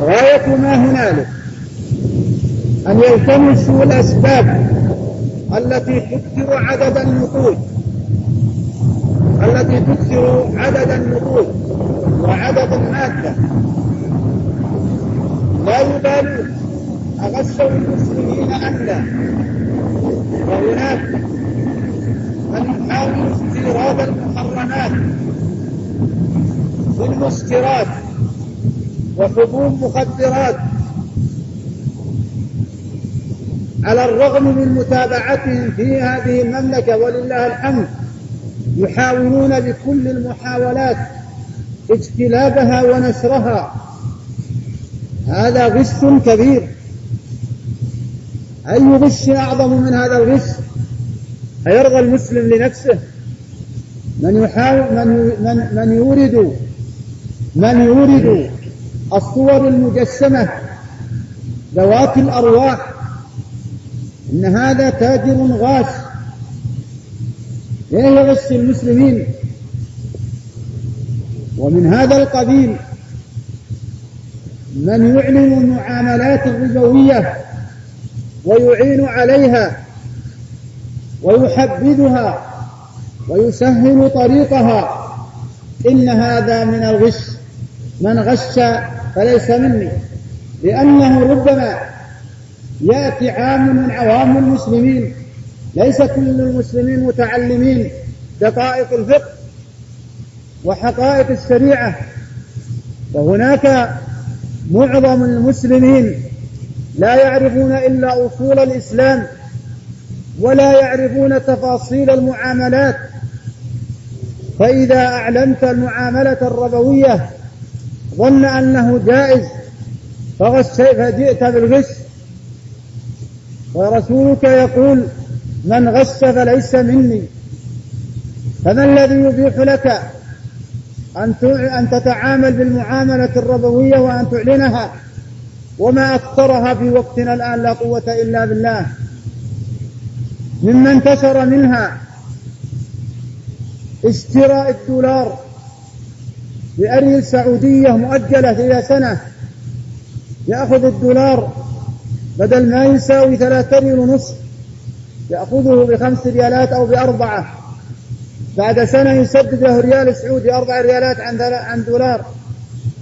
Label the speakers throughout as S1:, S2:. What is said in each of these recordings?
S1: غاية ما هنالك. أن يلتمسوا الأسباب التي تكثر عدد النقود التي تكثر عدد النقود وعدد المادة. لا يبالون أغشوا المسلمين أم لا. وهناك من يحاول استيراد المحرمات بالمسكرات وحبوب مخدرات على الرغم من متابعتهم في هذه المملكة ولله الحمد يحاولون بكل المحاولات اجتلابها ونشرها. هذا غش كبير. أي غش أعظم من هذا الغش؟ أيرضى المسلم لنفسه. من يحاول من من من يورد من يورد الصور المجسمة ذوات الأرواح إن هذا تاجر غاش. لا يغش المسلمين؟ ومن هذا القبيل من يعلن المعاملات الربوية ويعين عليها ويحبذها ويسهل طريقها. إن هذا من الغش. من غش فليس مني. لأنه ربما يأتي عام من عوام المسلمين. ليس كل المسلمين متعلمين دقائق الفقه وحقائق الشريعة. وهناك معظم المسلمين لا يعرفون إلا أصول الإسلام ولا يعرفون تفاصيل المعاملات. فإذا أعلنت المعاملة الربوية ظن أنه جائز. فجئت بالغش؟ ورسولك يقول من غش فليس مني. فما الذي يبيح لك أن أن تتعامل بالمعاملة الربوية وأن تعلنها؟ وما أكثرها في وقتنا الآن لا قوة إلا بالله. مما انتشر منها اشتراء الدولار بأريل سعودية مؤجلة إلى سنة يأخذ الدولار بدل ما يساوي ثلاثة ريال ونصف يأخذه بخمس ريالات أو بأربعة. بعد سنة يسدد له ريال سعودي أربع ريالات عن عن دولار.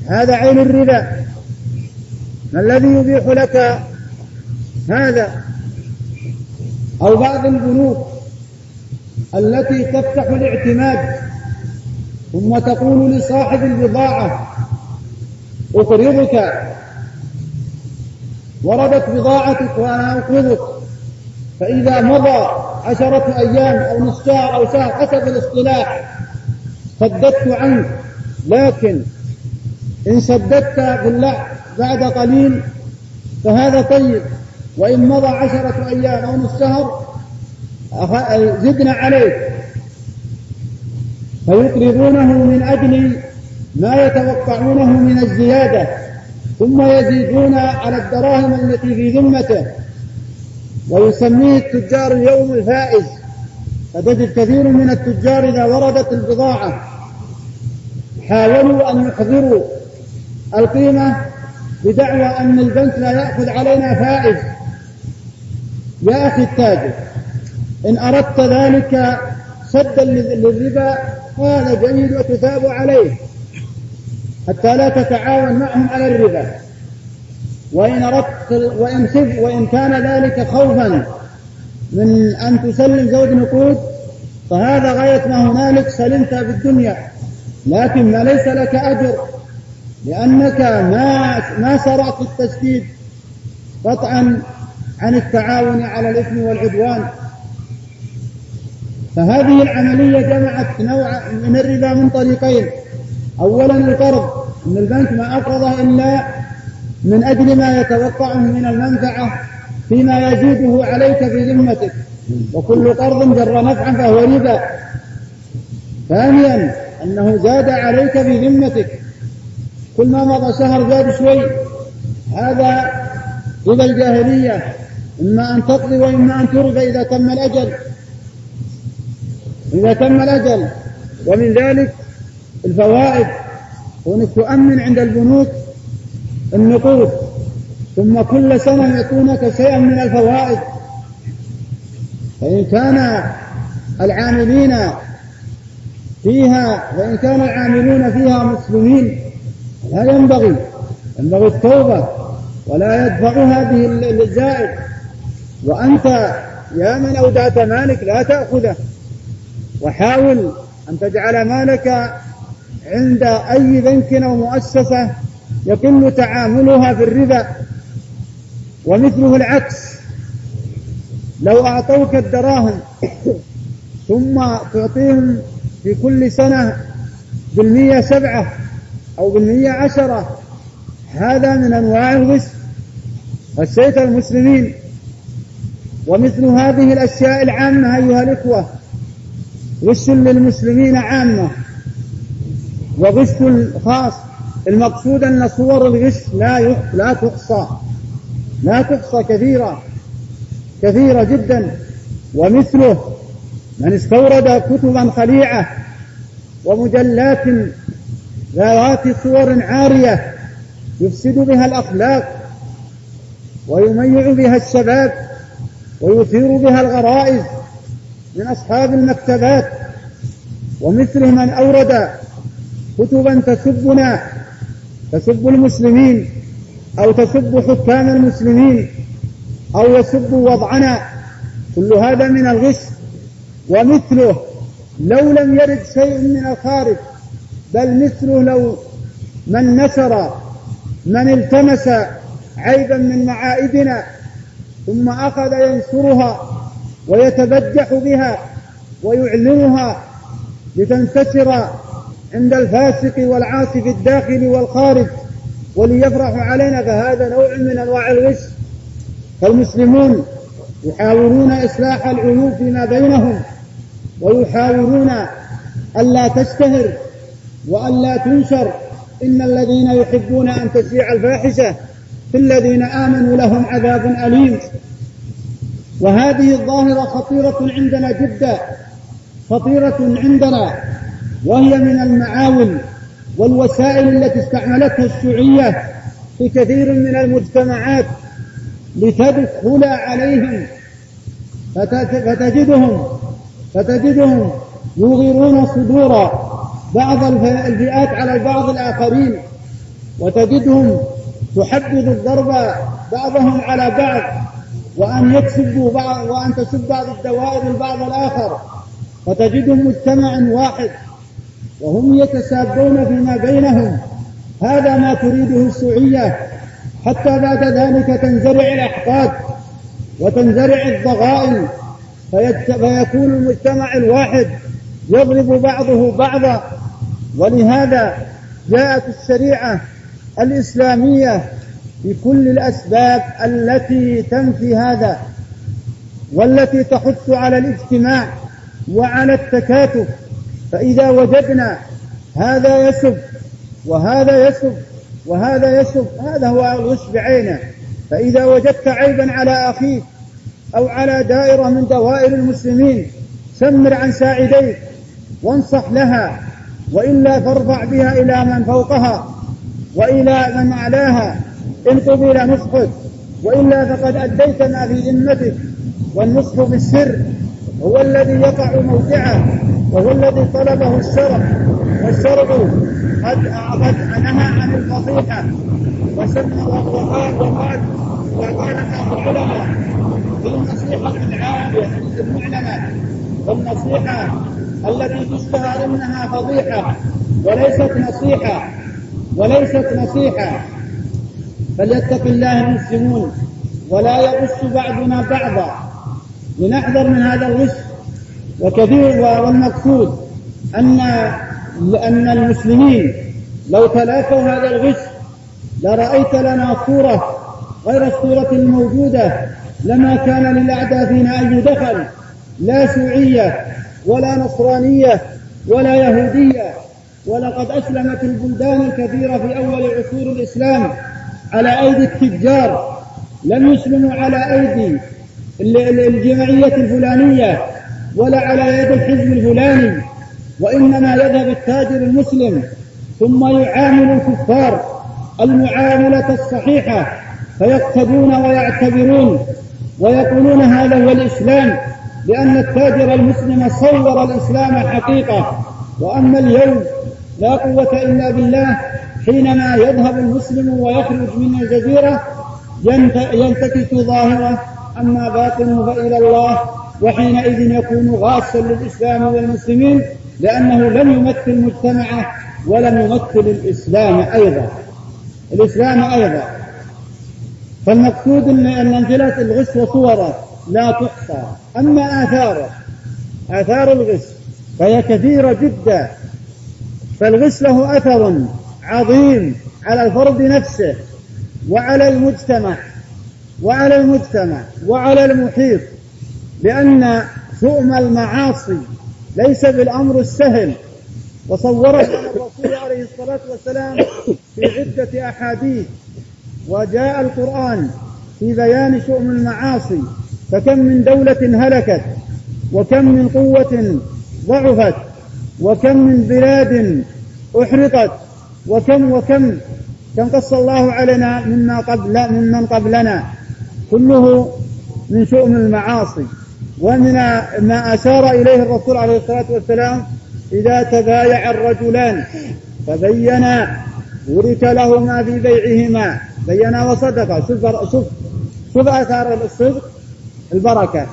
S1: هذا عين الربا. ما الذي يبيح لك هذا؟ أو بعض البنوك التي تفتح الاعتماد ثم تقول لصاحب البضاعة أقرضك. وردت بضاعتك وأنا أقرضك فإذا مضى عشرة أيام أو نصف شهر أو شهر حسب الاصطلاح سددت عنك لكن إن سددت بالله بعد قليل فهذا طيب. وإن مضى عشرة أيام أو نصف شهر زدنا عليك. فيقرضونه من أجل ما يتوقعونه من الزيادة ثم يزيدون على الدراهم التي في ذمته. ويسميه التجار اليوم الفائز. فتجد كثير من التجار إذا وردت البضاعة. حاولوا أن يحضروا القيمة بدعوى أن البنك لا يأخذ علينا فائز. يا أخي التاجر إن أردت ذلك سدا للربا هذا جيد وتثاب عليه حتى لا تتعاون معهم على الربا. وإن أردت وإن وإن كان ذلك خوفا من أن تسلم زوج نقود فهذا غاية ما هنالك سلمت في الدنيا لكن ما ليس لك أجر لأنك ما ما سرعت التسديد قطعا عن التعاون على الإثم والعدوان. فهذه العملية جمعت نوع من الربا من طريقين. أولا القرض أن البنك ما أقرضه إلا من أجل ما يتوقعه من المنفعة فيما يزيده عليك في ذمتك وكل قرض جر نفعا فهو ربا. ثانيا أنه زاد عليك في ذمتك كل ما مضى شهر زاد شوي. هذا ربا الجاهلية إما أن تقضي وإما أن ترضى إذا تم الأجل. إذا تم الأجل. ومن ذلك الفوائد كونك تؤمن عند البنوك النقود. ثم كل سنة يعطونك شيئا من الفوائد. فإن كان العاملين فيها فإن كان العاملون فيها مسلمين لا ينبغي. ينبغي التوبة ولا يدفع هذه الزائد. وأنت يا من أودعت مالك لا تأخذه. وحاول أن تجعل مالك عند أي بنك أو مؤسسة يقل تعاملها في الربا ومثله العكس. لو أعطوك الدراهم ثم تعطيهم في كل سنة بالمية سبعة أو بالمية عشرة هذا من أنواع الغش. غشيت المسلمين ومثل هذه الأشياء العامة أيها الإخوة غش للمسلمين عامة. وغش خاص المقصود أن صور الغش لا لا تحصى. لا تحصى كثيرة. كثيرة جدا. ومثله من استورد كتبا خليعة ومجلات ذوات صور عارية يفسد بها الأخلاق ويميع بها الشباب ويثير بها الغرائز من أصحاب المكتبات ومثل من أورد كتبا تسبنا تسب المسلمين أو تسب حكام المسلمين أو يسب وضعنا. كل هذا من الغش ومثله لو لم يرد شيء من الخارج بل مثله لو من نشر من التمس عيبا من معائبنا ثم أخذ ينشرها. ويتبجح بها ويعلنها لتنتشر عند الفاسق والعاصي في الداخل والخارج وليفرح علينا فهذا نوع من أنواع الغش. فالمسلمون يحاولون إصلاح العيوب فيما بينهم ويحاولون الا تشتهر والا تنشر. إن الذين يحبون أن تشيع الفاحشة في الذين آمنوا لهم عذاب أليم. وهذه الظاهرة خطيرة عندنا جدا خطيرة عندنا وهي من المعاول والوسائل التي استعملتها الشيوعية في كثير من المجتمعات لتدخل عليهم. فتجدهم فتجدهم يغيرون صدور بعض الفئات على البعض الآخرين وتجدهم تحبذ الضرب بعضهم على بعض. وأن يكسبوا بعض وأن تسب بعض الدوائر البعض الآخر. فتجدهم مجتمع واحد. وهم يتسابون فيما بينهم. هذا ما تريده الشيوعية حتى بعد ذلك تنزرع الأحقاد وتنزرع الضغائن. فيكون المجتمع الواحد يضرب بعضه بعضا. ولهذا جاءت الشريعة الإسلامية بكل الأسباب التي تنفي هذا والتي تحث على الاجتماع وعلى التكاتف. فإذا وجدنا هذا يسب وهذا يسب وهذا يسب هذا هو الغش بعينه. فإذا وجدت عيبا على أخيك أو على دائرة من دوائر المسلمين سمر عن ساعديك وانصح لها وإلا فارفع بها إلى من فوقها وإلى من أعلاها إن قبل نصحك وإلا فقد أديت ما في ذمتك والنصح بالسر هو الذي يقع موقعه وهو الذي طلبه الشرع والشرع قد قد نهى عن الفضيحه وسمى وقال وقال وقال العلماء في النصيحة العامه المعلنه والنصيحة التي تشتهر انها فضيحة وليست نصيحة وليست نصيحة. فليتق الله المسلمون ولا يغش بعضنا بعضا. لنحذر من هذا الغش وكثير والمقصود أن أن المسلمين لو تلافوا هذا الغش لرأيت لنا صورة غير الصورة الموجودة لما كان للأعداء فينا أي دخل لا شيوعية ولا نصرانية ولا يهودية. ولقد أسلمت البلدان الكثيرة في أول عصور الإسلام على أيدي التجار لم يسلموا على أيدي الجمعية الفلانية ولا على يد الحزب الفلاني وإنما يذهب التاجر المسلم ثم يعامل الكفار المعاملة الصحيحة فيقتدون ويعتبرون ويقولون هذا هو الإسلام لأن التاجر المسلم صور الإسلام حقيقة وأما اليوم لا قوة إلا بالله حينما يذهب المسلم ويخرج من الجزيرة ينتكس ظاهرة أما باطنه فإلى الله وحينئذ يكون غاصا للإسلام والمسلمين لأنه لم يمثل مجتمعه ولم يمثل الإسلام أيضا. الإسلام أيضا. فالمقصود أن أمثلة الغش وصوره لا تحصى أما آثاره آثار الغش فهي كثيرة جدا فالغش له أثر عظيم على الفرد نفسه وعلى المجتمع وعلى المجتمع وعلى المحيط لأن شؤم المعاصي ليس بالأمر السهل. وصوره الرسول عليه الصلاة والسلام في عدة أحاديث وجاء القرآن في بيان شؤم المعاصي فكم من دولة هلكت وكم من قوة ضعفت وكم من بلاد أحرقت. وكم وكم كم قص الله علينا مما قبل ممن قبلنا. كله من شؤم المعاصي ومن ما أشار إليه الرسول عليه الصلاة والسلام إذا تبايع الرجلان فبينا ورث لهما في بيعهما. بينا وصدقا شوف شوف شوف آثار الصدق البركة.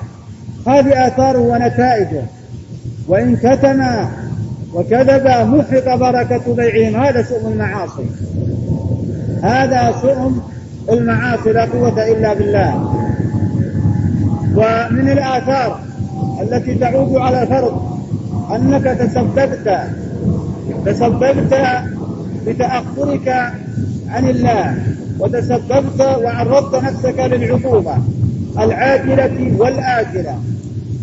S1: هذه آثاره ونتائجه. وإن كتم وكذب محق بركة بيعهم. هذا شؤم المعاصي. هذا شؤم المعاصي لا قوة إلا بالله. ومن الآثار التي تعود على الفرد أنك تسببت تسببت بتأخرك عن الله وتسببت وعرضت نفسك للعقوبة العاجلة والآجلة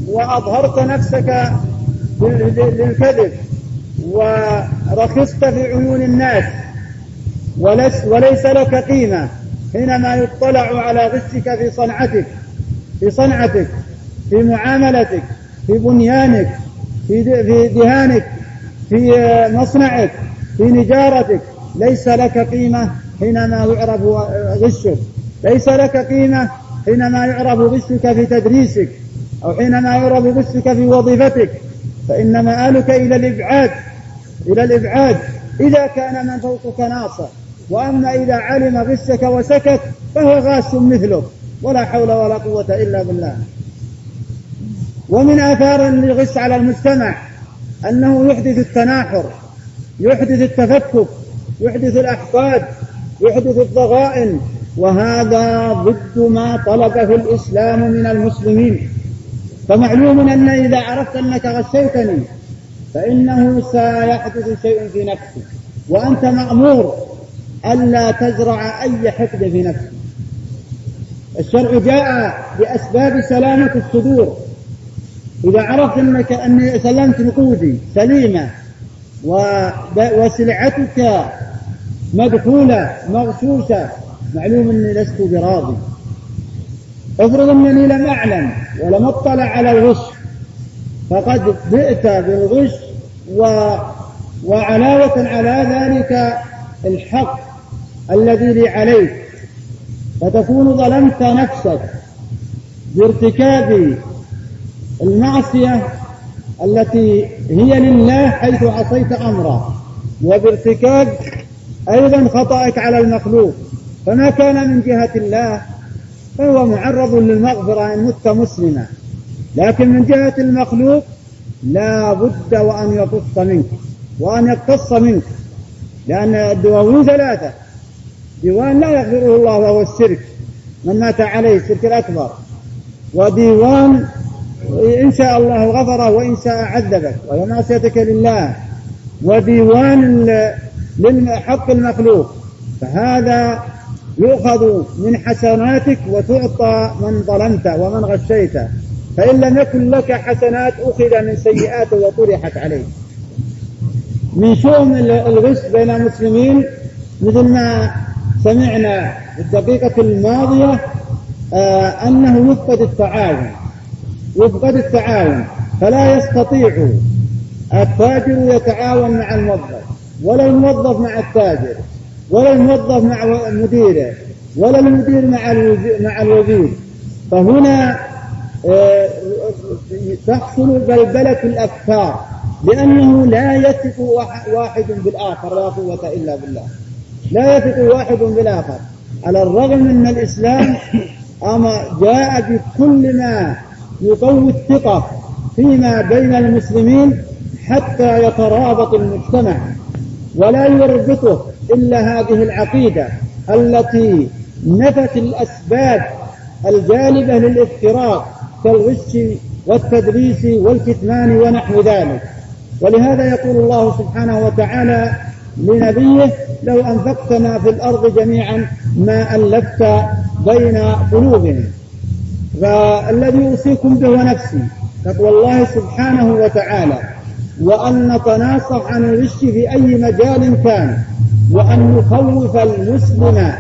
S1: وأظهرت نفسك للكذب ورخصت في عيون الناس. وليس, وليس لك قيمة حينما يطلع على غشك في صنعتك في صنعتك في معاملتك في بنيانك في في دهانك في مصنعك في نجارتك. ليس لك قيمة حينما يعرف غشك. ليس لك قيمة حينما يعرف غشك في تدريسك أو حينما يعرف غشك في وظيفتك. فإن مآلك إلى الإبعاد إلى الإبعاد. إذا كان من فوقك ناصر وأما إذا علم غشك وسكت فهو غاش مثلك ولا حول ولا قوة إلا بالله. ومن آثار الغش على المجتمع أنه يحدث التناحر يحدث التفكك يحدث الأحقاد يحدث الضغائن. وهذا ضد ما طلبه الإسلام من المسلمين. فمعلوم أن إذا عرفت أنك غشيتني فإنه سيحدث شيء في نفسك وأنت مأمور ألا تزرع أي حقد في نفسك. الشرع جاء بأسباب سلامة الصدور. إذا عرفت أنك أني سلمت نقودي سليمة وسلعتك مدخولة مغشوشة معلوم أني لست براضي. افرض أنني لم أعلم ولم أطلع على الغش فقد بئت بالغش و وعلاوة على ذلك الحق الذي لي عليك فتكون ظلمت نفسك بارتكاب المعصية التي هي لله حيث عصيت أمره وبارتكاب أيضا خطأك على المخلوق. فما كان من جهة الله فهو معرض للمغفرة إن مت مسلما. لكن من جهة المخلوق لا بد وأن يقص منك وأن يقتص منك. لأن الدواوين ثلاثة. ديوان لا يغفره الله وهو الشرك. من مات عليه الشرك الأكبر. وديوان إن شاء الله غفره وإن شاء عذبك وهي معصيتك لله. وديوان للحق المخلوق. فهذا يؤخذ من حسناتك وتعطى من ظلمت ومن غشيت. فإن لم يكن لك حسنات أخذ من سيئات وطرحت عليه من شؤم الغش بين المسلمين مثل ما سمعنا في الدقيقة الماضية آه أنه يفقد التعاون. يفقد التعاون. فلا يستطيع التاجر يتعاون مع الموظف ولا الموظف مع التاجر. ولا الموظف مع مديره ولا المدير مع مع الوزير. فهنا آه، تحصل بلبلة الأفكار لأنه لا يثق واحد بالآخر لا قوة إلا بالله. لا يثق واحد بالآخر. على الرغم من الإسلام أما جاء بكل ما يقوي الثقة فيما بين المسلمين حتى يترابط المجتمع ولا يربطه إلا هذه العقيدة التي نفت الأسباب الجالبة للافتراق كالغش والتدريس والكتمان ونحو ذلك. ولهذا يقول الله سبحانه وتعالى لنبيه لو أنفقت ما في الأرض جميعا ما ألفت بين قلوبهم فالذي أوصيكم به ونفسي تقوى الله سبحانه وتعالى وأن نتناصح عن الغش في أي مجال كان. وأن نخوف المسلم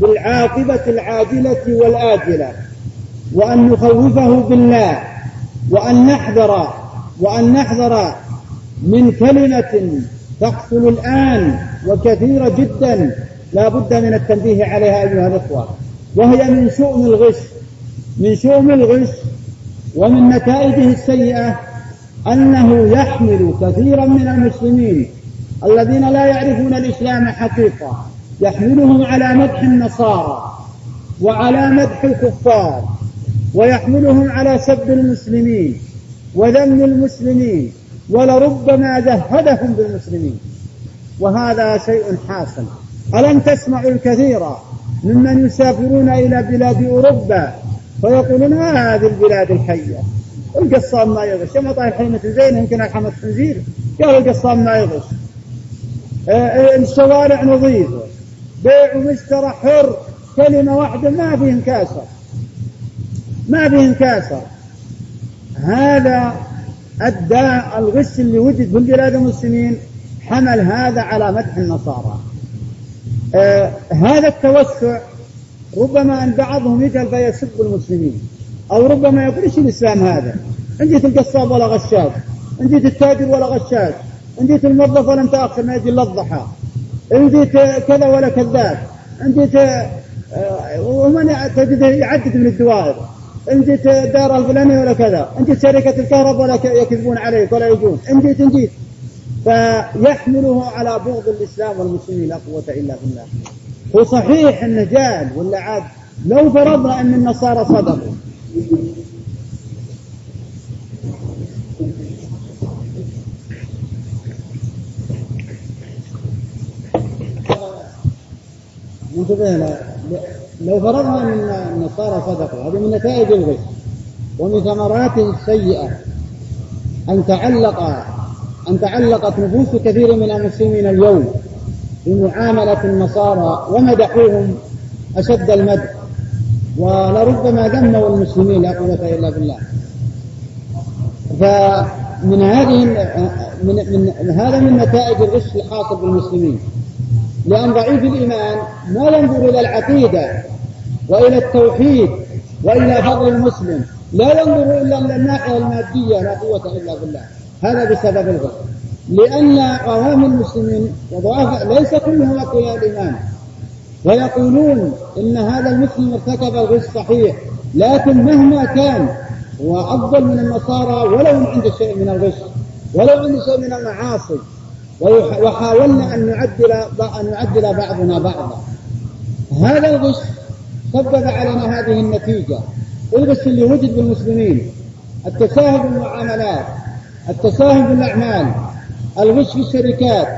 S1: بالعاقبة العاجلة والآجلة وأن نخوفه بالله وأن نحذر وأن نحذر من كلمة تحصل الآن وكثيرة جدا لا بد من التنبيه عليها أيها الأخوة وهي من شؤم الغش من شؤم الغش ومن نتائجه السيئة أنه يحمل كثيرا من المسلمين الذين لا يعرفون الإسلام حقيقة يحملهم على مدح النصارى وعلى مدح الكفار ويحملهم على سب المسلمين وذم المسلمين ولربما زهدهم بالمسلمين. وهذا شيء حاصل. ألم تسمعوا الكثير ممن يسافرون إلى بلاد أوروبا فيقولون ما هذه البلاد الحية. القصام ما يغش. يوم طايح حيمة زين يمكن الحمد خنزير قال القصام ما يغش. آه، آه، الشوارع نظيفة بيع ومشترى حر. كلمة واحدة ما فيه انكاسر ما فيه انكاسر هذا الداء الغش اللي وجد في بلاد المسلمين حمل هذا على مدح النصارى. آه هذا التوسع ربما أن بعضهم يجهل فيسب المسلمين. أو ربما يقول إيش الإسلام هذا؟ إن جيت القصاب ولا غشاش. إن جيت التاجر ولا غشاش. إن جيت الموظف ولا أنت ما يجي إلا الضحى. إن جيت كذا ولا كذاب إن جيت آه، ومن تجد يعدد من الدوائر. جيت الدار الفلانية ولا كذا. إن جيت شركة الكهرباء ولا يكذبون عليك ولا يجون. إن جيت إن جيت فيحمله على بغض الإسلام والمسلمين لا قوة إلا بالله. هو صحيح أنه جال ولا عاد؟ لو فرضنا أن النصارى صدقوا. انتبه لو فرضنا أن النصارى صدقوا هذه من نتائج الغش. ومن ثمرات السيئه أن تعلق أن تعلقت نفوس كثير من المسلمين اليوم بمعاملة النصارى ومدحوهم أشد المدح. ولربما ذموا المسلمين لا قوة إلا بالله. فمن هذه من, من هذا من نتائج الغش الحاصل بالمسلمين. لأن ضعيف الإيمان ما ينظر إلى العقيدة وإلى التوحيد وإلى فضل المسلم. لا ينظر إلا إلى الناحية المادية لا قوة إلا بالله. هذا بسبب الغش لأن عوام المسلمين وضعاف ليس كلهم أقوياء الإيمان. ويقولون إن هذا المسلم ارتكب الغش صحيح لكن مهما كان هو أفضل من النصارى ولو عنده شيء من الغش ولو عنده شيء من المعاصي. وحاولنا أن نعدل أن نعدل بعضنا بعضا. هذا الغش سبب علينا هذه النتيجة. الغش اللي وجد بالمسلمين. التساهل بالمعاملات. التساهل بالأعمال. الغش في الشركات.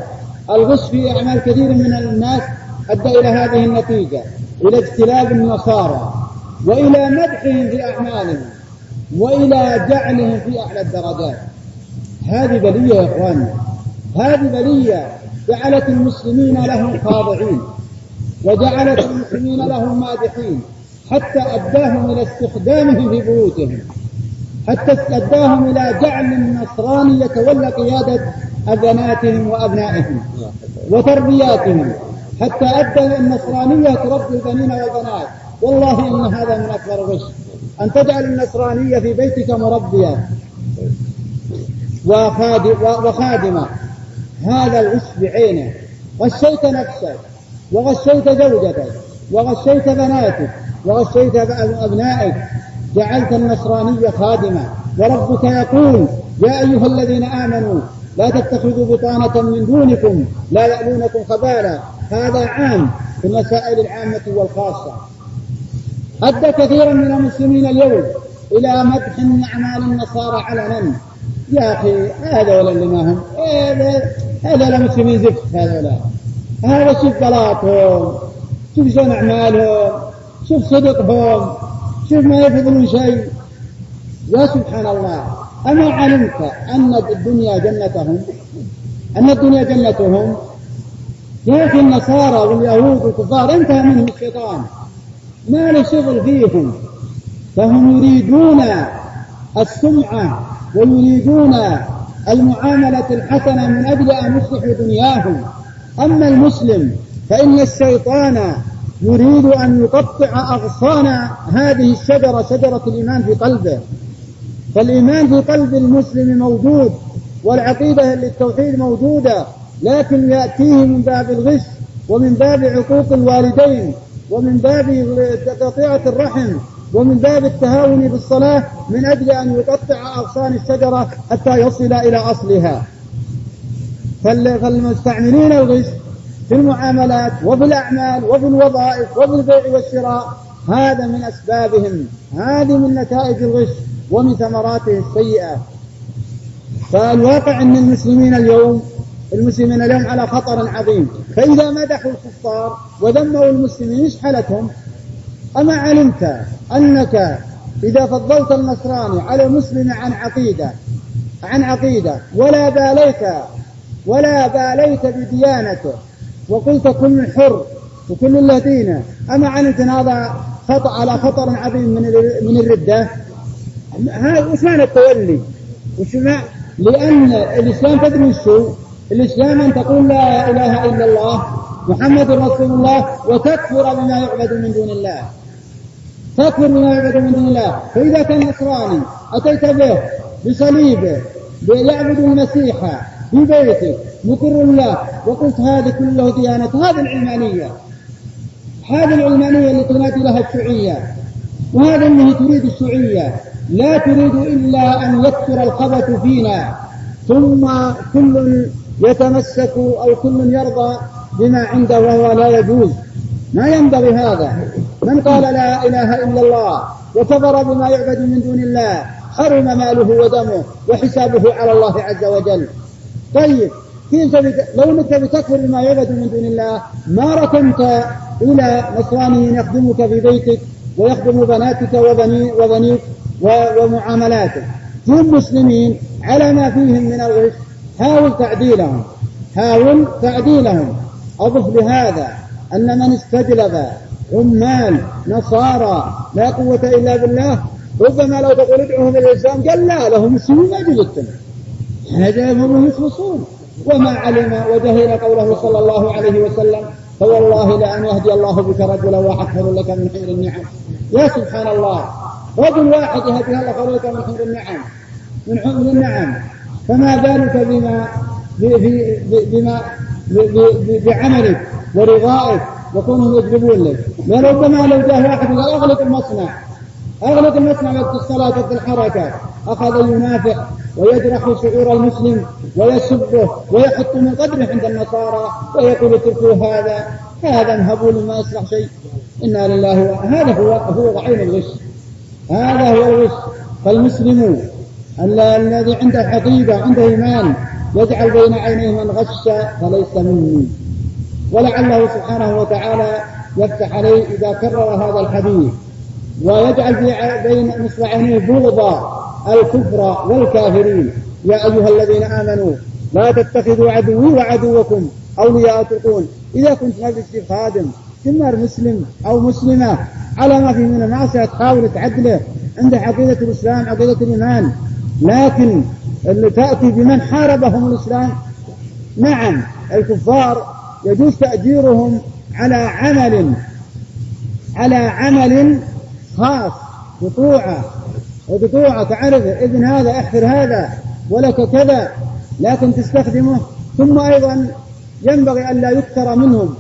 S1: الغش في أعمال كثير من الناس أدى إلى هذه النتيجة. إلى اجتلاب النصارى. وإلى مدحهم في أعمالهم. وإلى جعلهم في أعلى الدرجات. هذه بلية يا إخواني. هذه بلية جعلت المسلمين لهم خاضعين وجعلت المسلمين لهم مادحين حتى أداهم إلى استخدامهم في بيوتهم حتى أداهم إلى جعل النصراني يتولى قيادة أبناتهم وأبنائهم وتربياتهم حتى أدى النصرانية تربي البنين والبنات والله إن هذا من أكبر الغش أن تجعل النصرانية في بيتك مربية وخادمة. هذا الغش بعينه غشيت نفسك وغشيت زوجتك وغشيت بناتك وغشيت أبنائك. جعلت النصرانية خادمة وربك يقول يا أيها الذين آمنوا لا تتخذوا بطانة من دونكم لا يألونكم خبالا. هذا عام في المسائل العامة والخاصة. أدى كثيرا من المسلمين اليوم إلى مدح أعمال النصارى علنا يا أخي هذول اللي ما هم؟ هذا مسلمين زفت هذول هذا شوف بلاطهم شوف شلون أعمالهم شوف صدقهم شوف ما يفضلون شيء. يا سبحان الله أما علمت أن الدنيا جنتهم. أن الدنيا جنتهم. يا أخي النصارى واليهود والكفار انتهى منهم الشيطان. ما له شغل فيهم. فهم يريدون السمعة. ويريدون المعاملة الحسنة من أجل أن يصلحوا دنياهم. أما المسلم فإن الشيطان يريد أن يقطع أغصان هذه الشجرة شجرة الإيمان في قلبه. فالإيمان في قلب المسلم موجود والعقيدة للتوحيد موجودة لكن يأتيه من باب الغش ومن باب عقوق الوالدين ومن باب تقطيعة الرحم ومن باب التهاون بالصلاة من أجل أن يقطع أغصان الشجرة حتى يصل إلى أصلها. فالمستعملين الغش في المعاملات وفي الأعمال وفي الوظائف وفي البيع والشراء هذا من أسبابهم. هذه من نتائج الغش ومن ثمراته السيئة. فالواقع أن المسلمين اليوم المسلمين اليوم على خطر عظيم. فإذا مدحوا الكفار وذموا المسلمين إيش حالتهم؟ أما علمت أنك إذا فضلت النصراني على المسلم عن عقيدة عن عقيدة ولا باليت ولا باليت بديانته وقلت كل حر وكل له دينه أما علمت أن هذا خطأ على خطر عظيم من من الردة هذا وش معنى التولي؟ وش لأن الإسلام تدري شو؟ الإسلام أن تقول لا إله إلا الله محمد رسول الله وتكفر بما يعبد من دون الله تكفر بما يعبد من دون الله. فإذا كان نصراني أتيت به بصليبه يعبد المسيح في بيتك مقر الله وقلت هذه كله ديانة. هذه العلمانية. هذه العلمانية اللي تنادي لها الشيوعية. وهذا اللي تريد الشيوعية. لا تريد إلا أن يكثر الخبث فينا. ثم كل يتمسك أو كل يرضى بما عنده وهو لا يجوز. ما ينبغي هذا. من قال لا إله إلا الله وكفر بما يعبد من دون الله حرم ماله ودمه وحسابه على الله عز وجل. طيب كيف لو انك بتكفر بما يعبد من دون الله ما ركنت إلى نصراني يخدمك في بيتك ويخدم بناتك وبني وبنيك ومعاملاتك؟ هم مسلمين على ما فيهم من الغش حاول تعديلهم. حاول تعديلهم. أضف لهذا أن من استجلب عمال نصارى لا قوة إلا بالله ربما لو تقول ادعوهم إلى الإسلام قال لا لهم مسلمين ما جلدتم هذا هم يخلصون وما علم وجهل قوله صلى الله عليه وسلم فوالله لأن يهدي الله بك رجلا واحد خير لك من حمر النعم. يا سبحان الله رجل واحد يهدي الله خير لك من حمر النعم. من حمر النعم. فما بالك بما بما بعملك ورضائك وكونهم يجلبون لك. لربما لو جاء واحد قال أغلق المصنع. أغلق المصنع وقت الصلاة وقت الحركة. أخذ ينافق ويجرح شعور المسلم ويسبه ويحط من قدره عند النصارى ويقول اتركوا هذا. هذا انهبوا ما يصلح شيء. إنا لله هذا هو هو عين الغش. هذا هو الغش. فالمسلم الذي عنده عقيده عنده إيمان يجعل بين عينيه من غش فليس مني. ولعله سبحانه وتعالى يفتح عليه إذا كرر هذا الحديث ويجعل بين نصف عينيه بغضا الكفر والكافرين. يا أيها الذين آمنوا لا تتخذوا عدوي وعدوكم أولياء تلقون إذا كنت مجلس خادم تمر مسلم أو مسلمة على ما في من المعصية تحاول تعدله عنده عقيدة الإسلام عقيدة الإيمان. لكن اللي تأتي بمن حاربهم الإسلام نعم الكفار يجوز تأجيرهم على عمل على عمل خاص بطوعة. وبطوعة تعرف ابن هذا احفر هذا ولك كذا لكن تستخدمه. ثم أيضا ينبغي أن لا يكثر منهم.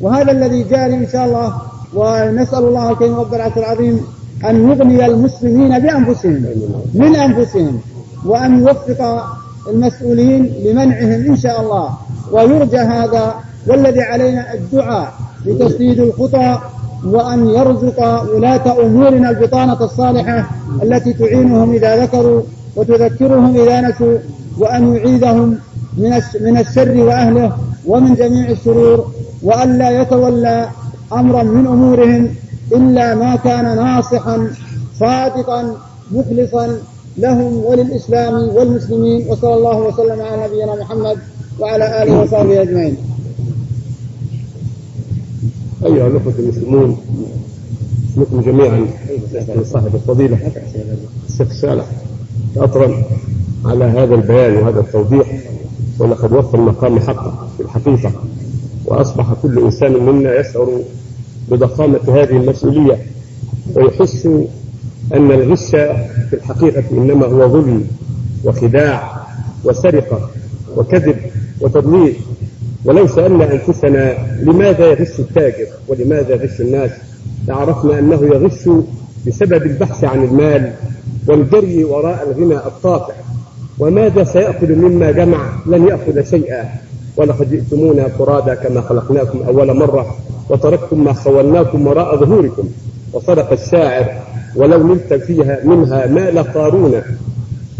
S1: وهذا الذي جاري إن شاء الله ونسأل الله الكريم رب العرش العظيم أن يغني المسلمين بأنفسهم من أنفسهم وأن يوفق المسؤولين لمنعهم إن شاء الله. ويرجى هذا والذي علينا الدعاء لتسديد الخطى وأن يرزق ولاة أمورنا البطانة الصالحة التي تعينهم إذا ذكروا وتذكرهم إذا نسوا وأن يعيدهم من من الشر وأهله ومن جميع الشرور وألا يتولى أمرا من أمورهم إلا ما كان ناصحا صادقا مخلصا لهم وللإسلام والمسلمين وصلى الله وسلم على نبينا محمد وعلى آله وصحبه أجمعين.
S2: أيها الأخوة المسلمون اسمكم جميعا صاحب الفضيلة الشيخ صالح أطرا على هذا البيان وهذا التوضيح ولقد وفى المقام حقه في الحقيقة وأصبح كل إنسان منا يشعر بضخامة هذه المسؤولية ويحس أن الغش في الحقيقة إنما هو ظلم وخداع وسرقة وكذب وتضليل. ولو سألنا أنفسنا لماذا يغش التاجر ولماذا يغش الناس. لعرفنا أنه يغش بسبب البحث عن المال والجري وراء الغنى الطافع وماذا سيأخذ مما جمع لن يأخذ شيئا. ولقد جئتمونا فرادا كما خلقناكم أول مرة وتركتم ما خولناكم وراء ظهوركم. وصدق الشاعر ولو نلت فيها منها مال قارون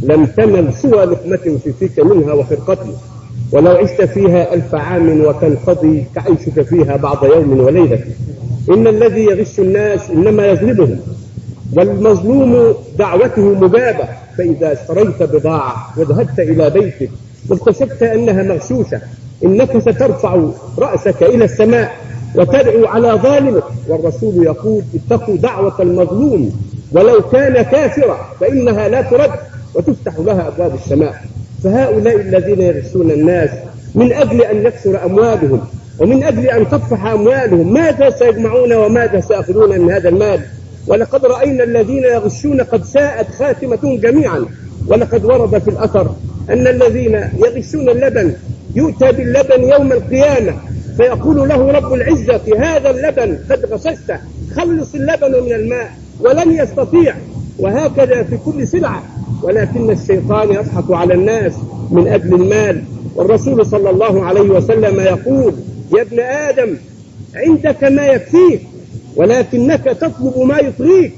S2: لم تنل سوى لقمة في فيك منها وخرقتي. ولو عشت فيها ألف عام وتنقضي كعيشك فيها بعض يوم وليلة إن الذي يغش الناس إنما يظلمهم والمظلوم دعوته مجابة فإذا اشتريت بضاعة وذهبت إلى بيتك واكتشفت أنها مغشوشة إنك سترفع رأسك إلى السماء وتدعو على ظالمك. والرسول يقول اتقوا دعوة المظلوم. ولو كان كافرا فإنها لا ترد وتفتح لها أبواب السماء. فهؤلاء الذين يغشون الناس من أجل أن يكثر أموالهم ومن أجل أن تطفح أموالهم ماذا سيجمعون وماذا سيأخذون من هذا المال؟ ولقد رأينا الذين يغشون قد ساءت خاتمتهم جميعا. ولقد ورد في الأثر أن الذين يغشون اللبن يؤتى باللبن يوم القيامة. فيقول له رب العزة في هذا اللبن قد غششته خلص اللبن من الماء. ولن يستطيع. وهكذا في كل سلعة. ولكن الشيطان يضحك على الناس من أجل المال. والرسول صلى الله عليه وسلم يقول يا ابن آدم عندك ما يكفيك ولكنك تطلب ما يطغيك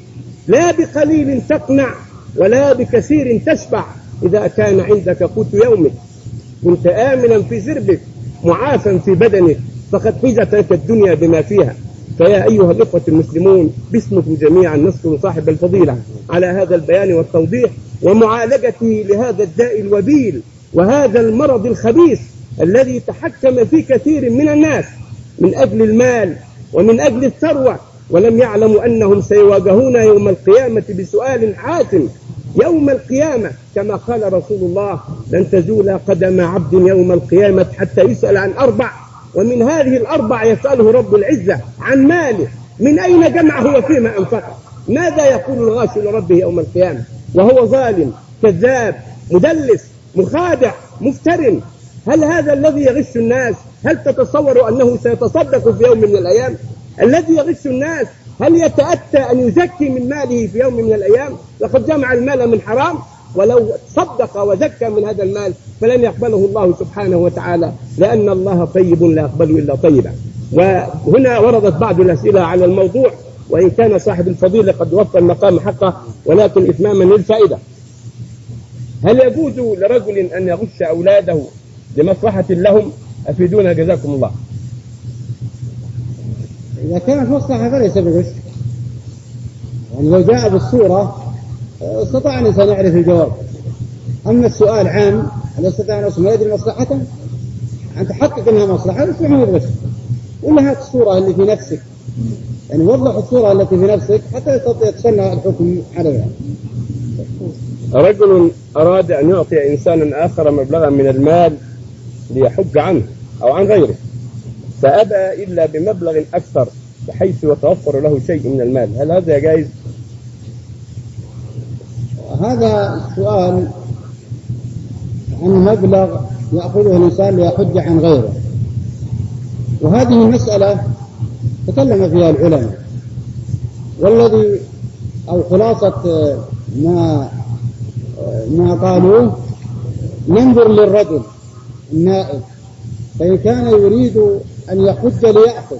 S2: لا بقليل تقنع ولا بكثير تشبع. إذا كان عندك قوت يومك كنت آمنا في زربك معافا في بدنك فقد حيزت لك الدنيا بما فيها. فيا أيها الإخوة المسلمون باسمكم جميعا نشكر صاحب الفضيلة على هذا البيان والتوضيح ومعالجته لهذا الداء الوبيل وهذا المرض الخبيث الذي تحكم في كثير من الناس من أجل المال ومن أجل الثروة ولم يعلموا أنهم سيواجهون يوم القيامة بسؤال حاتم يوم القيامة كما قال رسول الله لن تزول قدم عبد يوم القيامة حتى يسأل عن أربع ومن هذه الأربع يسأله رب العزة عن ماله من أين جمعه وفيما أنفقه ماذا يقول الغاشي لربه يوم القيامة؟ وهو ظالم كذاب مدلس مخادع مفتر هل هذا الذي يغش الناس هل تتصور أنه سيتصدق في يوم من الأيام؟ الذي يغش الناس هل يتأتى أن يزكي من ماله في يوم من الأيام؟ لقد جمع المال من حرام. ولو صدق وزكى من هذا المال فلن يقبله الله سبحانه وتعالى لأن الله طيب لا يقبل إلا طيبا. وهنا وردت بعض الأسئلة على الموضوع وإن كان صاحب الفضيلة قد وفى المقام حقه ولكن إتماما للفائدة. هل يجوز لرجل أن يغش أولاده لمصلحة لهم؟ أفيدونا جزاكم الله.
S1: إذا كانت مصلحة فليس بغش. يعني لو جاء بالصورة استطاع الإنسان يعرف الجواب. أما السؤال عام هل يستطيع أن ما يدري مصلحته؟ أن تحقق أنها مصلحة بس ما بغش ولا هات الصورة اللي في نفسك؟ يعني وضح الصورة التي في نفسك حتى يستطيع يتسنى الحكم عليها.
S2: رجل أراد أن يعطي إنسانا آخر مبلغا من المال ليحج عنه أو عن غيره فأبى إلا بمبلغ أكثر بحيث يتوفر له شيء من المال. هل هذا جائز؟
S1: هذا السؤال عن مبلغ يأخذه الإنسان ليحج عن غيره. وهذه المسألة تكلم فيها العلماء. والذي أو خلاصة ما ما قالوه ننظر للرجل النائب فإن كان يريد أن يحج ليأخذ.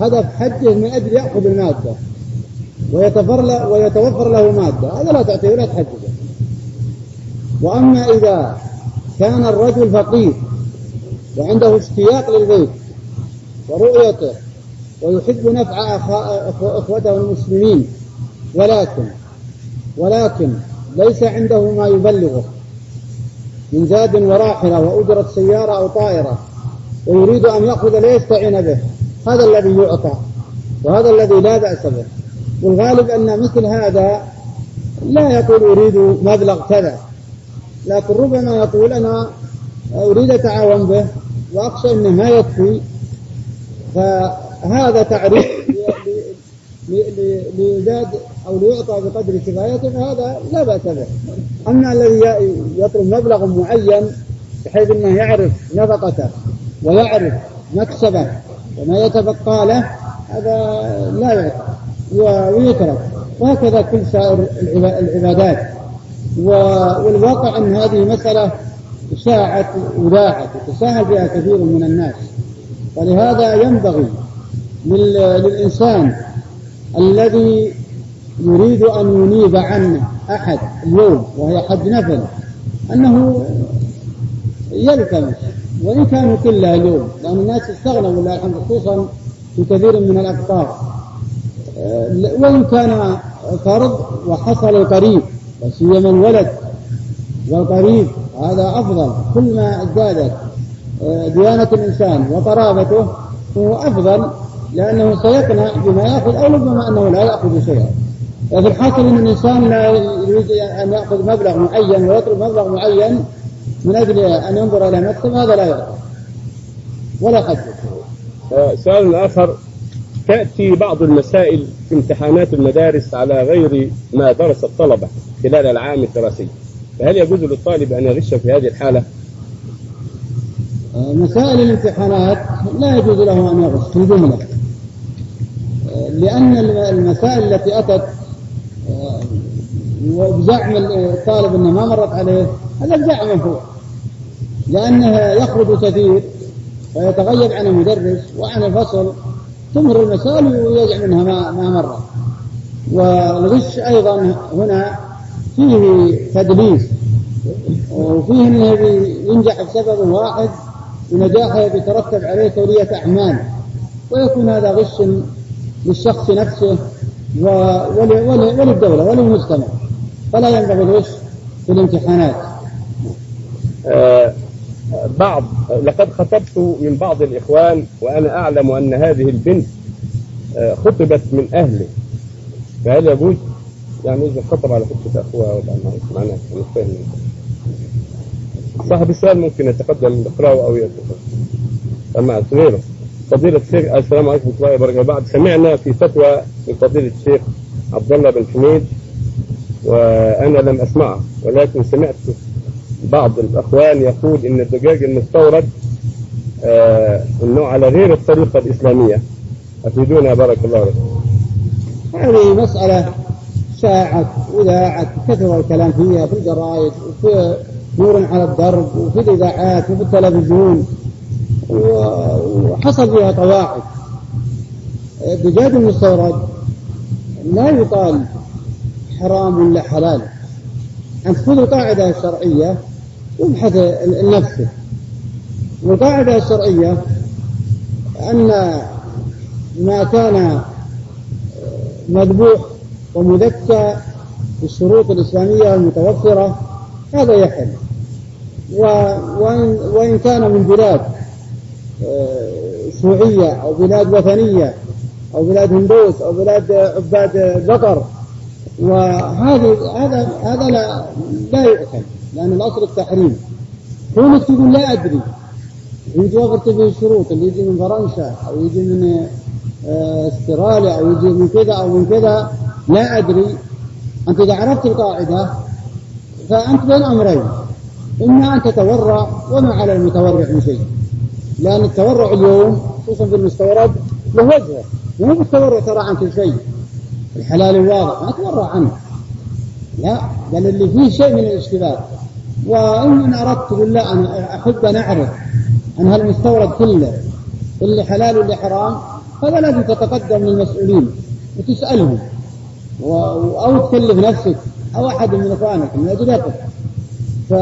S1: هدف حجه من أجل يأخذ المادة. ويتوفر له مادة. هذا لا تعطيه ولا تحججه وأما إذا كان الرجل فقير وعنده اشتياق للبيت ورؤيته ويحب نفع إخوته المسلمين ولكن ولكن ليس عنده ما يبلغه من زاد وراحلة وأجرة سيارة أو طائرة ويريد أن يأخذ ليستعين به هذا الذي يعطى وهذا الذي لا بأس به. والغالب أن مثل هذا لا يقول أريد مبلغ كذا لكن ربما يقول أنا أريد أتعاون به وأخشى أنه ما يكفي. فهذا تعريف ليزاد أو ليعطى بقدر كفايته فهذا لا بأس به. أما الذي يطلب مبلغ معين بحيث أنه يعرف نفقته ويعرف مكسبه وما يتبقى له هذا لا يعطى ويترك وهكذا كل سائر العبادات. والواقع أن هذه مسألة شاعت وذاعت وتساهل بها كثير من الناس. فلهذا ينبغي للإنسان الذي يريد أن ينيب عنه أحد اليوم وهي حج نفل أنه يلتمس. وإن كانوا كلها اليوم لأن الناس استغنوا لله خصوصا في كثير من الأقطار. وإن كان فرض وحصل قريب وسيما الولد والقريب هذا أفضل. كل ما ازدادت ديانة الإنسان وقرابته هو أفضل لأنه سيقنع بما يأخذ أو ربما أنه لا يأخذ شيئا. وفي الحاصل أن الإنسان لا يريد أن يأخذ مبلغ معين ويطلب مبلغ معين من أجل أن ينظر إلى مكتب هذا لا يأخذ. ولا حد
S2: سؤال آخر تأتي بعض المسائل في امتحانات المدارس على غير ما درس الطلبة خلال العام الدراسي. فهل يجوز للطالب أن يغش في هذه الحالة؟
S1: مسائل الامتحانات لا يجوز له أن يغش في جملة. لأن المسائل التي أتت وبزعم الطالب أنه ما مرت عليه هذا بزعم هو. لأنه يخرج كثير ويتغيب عن المدرس وعن الفصل تمر المسائل ويزعم انها ما ما مرت والغش أيضا هنا فيه تدليس وفيه إنه ينجح بسبب واحد ونجاحه يترتب عليه تولية أعمال. ويكون هذا غش للشخص نفسه وللدولة وللمجتمع. فلا ينبغي الغش في الامتحانات.
S2: آه بعض لقد خطبت من بعض الإخوان وأنا أعلم أن هذه البنت آه خطبت من أهله فهل يجوز؟ يعني إذا خطب على خطبة أخوها ولا معناه مش فاهم. صاحب السؤال ممكن يتقدم يقرأه أو يتقدم أما غيره فضيلة الشيخ السلام عليكم ورحمة الله وبركاته. بعد سمعنا في فتوى من فضيلة الشيخ عبد الله بن حميد وأنا لم أسمعه ولكن سمعت بعض الأخوان يقول إن الدجاج المستورد إنه على غير الطريقة الإسلامية. أفيدونا؟ بارك الله لكم
S1: هذه مسألة شاعت وذاعت كثر الكلام فيها في الجرائد وفي نور على الدرب وفي الإذاعات وفي التلفزيون وحصل فيها قواعد الدجاج المستورد لا يقال حرام ولا حلال. أنت خذ القاعدة الشرعية وابحث لنفسه والقاعدة الشرعية أن ما كان مذبوح ومذكى بالشروط الإسلامية المتوفرة هذا يحل. وإن, كان من بلاد شيوعية أو بلاد وثنية أو بلاد هندوس أو بلاد عباد بقر وهذه هذا هذا لا لا لأن الأصل التحريم. كونك تقول لا أدري. يجي وفرت به الشروط اللي يجي من فرنسا أو يجي من استراليا أو يجي من كذا أو من كذا لا أدري. أنت إذا عرفت القاعدة فأنت بين أمرين. إما أن تتورع وما على المتورع من شيء. لأن التورع اليوم خصوصا في المستورد له وجهه. مو بالتورع ترى عن كل شيء. الحلال الواضح ما تورع عنه. لا بل اللي فيه شيء من الاشتباه. وإن أردت لا أنا أحب أن أعرف عن هالمستورد كله اللي حلال واللي حرام هذا لازم تتقدم للمسؤولين وتسألهم. و... أو تكلف نفسك أو أحد من إخوانك من أجل ف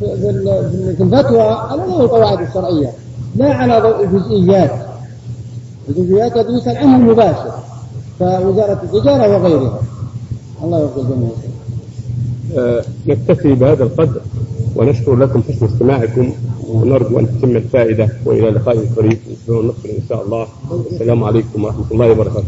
S1: في الفتوى على ضوء القواعد الشرعية لا على ضوء الجزئيات. الجزئيات يسأل عنها المباشر فوزارة التجارة وغيرها. الله يوفق الجميع
S2: نكتفي بهذا القدر ونشكر لكم حسن استماعكم ونرجو أن تتم الفائدة وإلى لقاء قريب نقبل إن شاء الله السلام عليكم ورحمة الله وبركاته.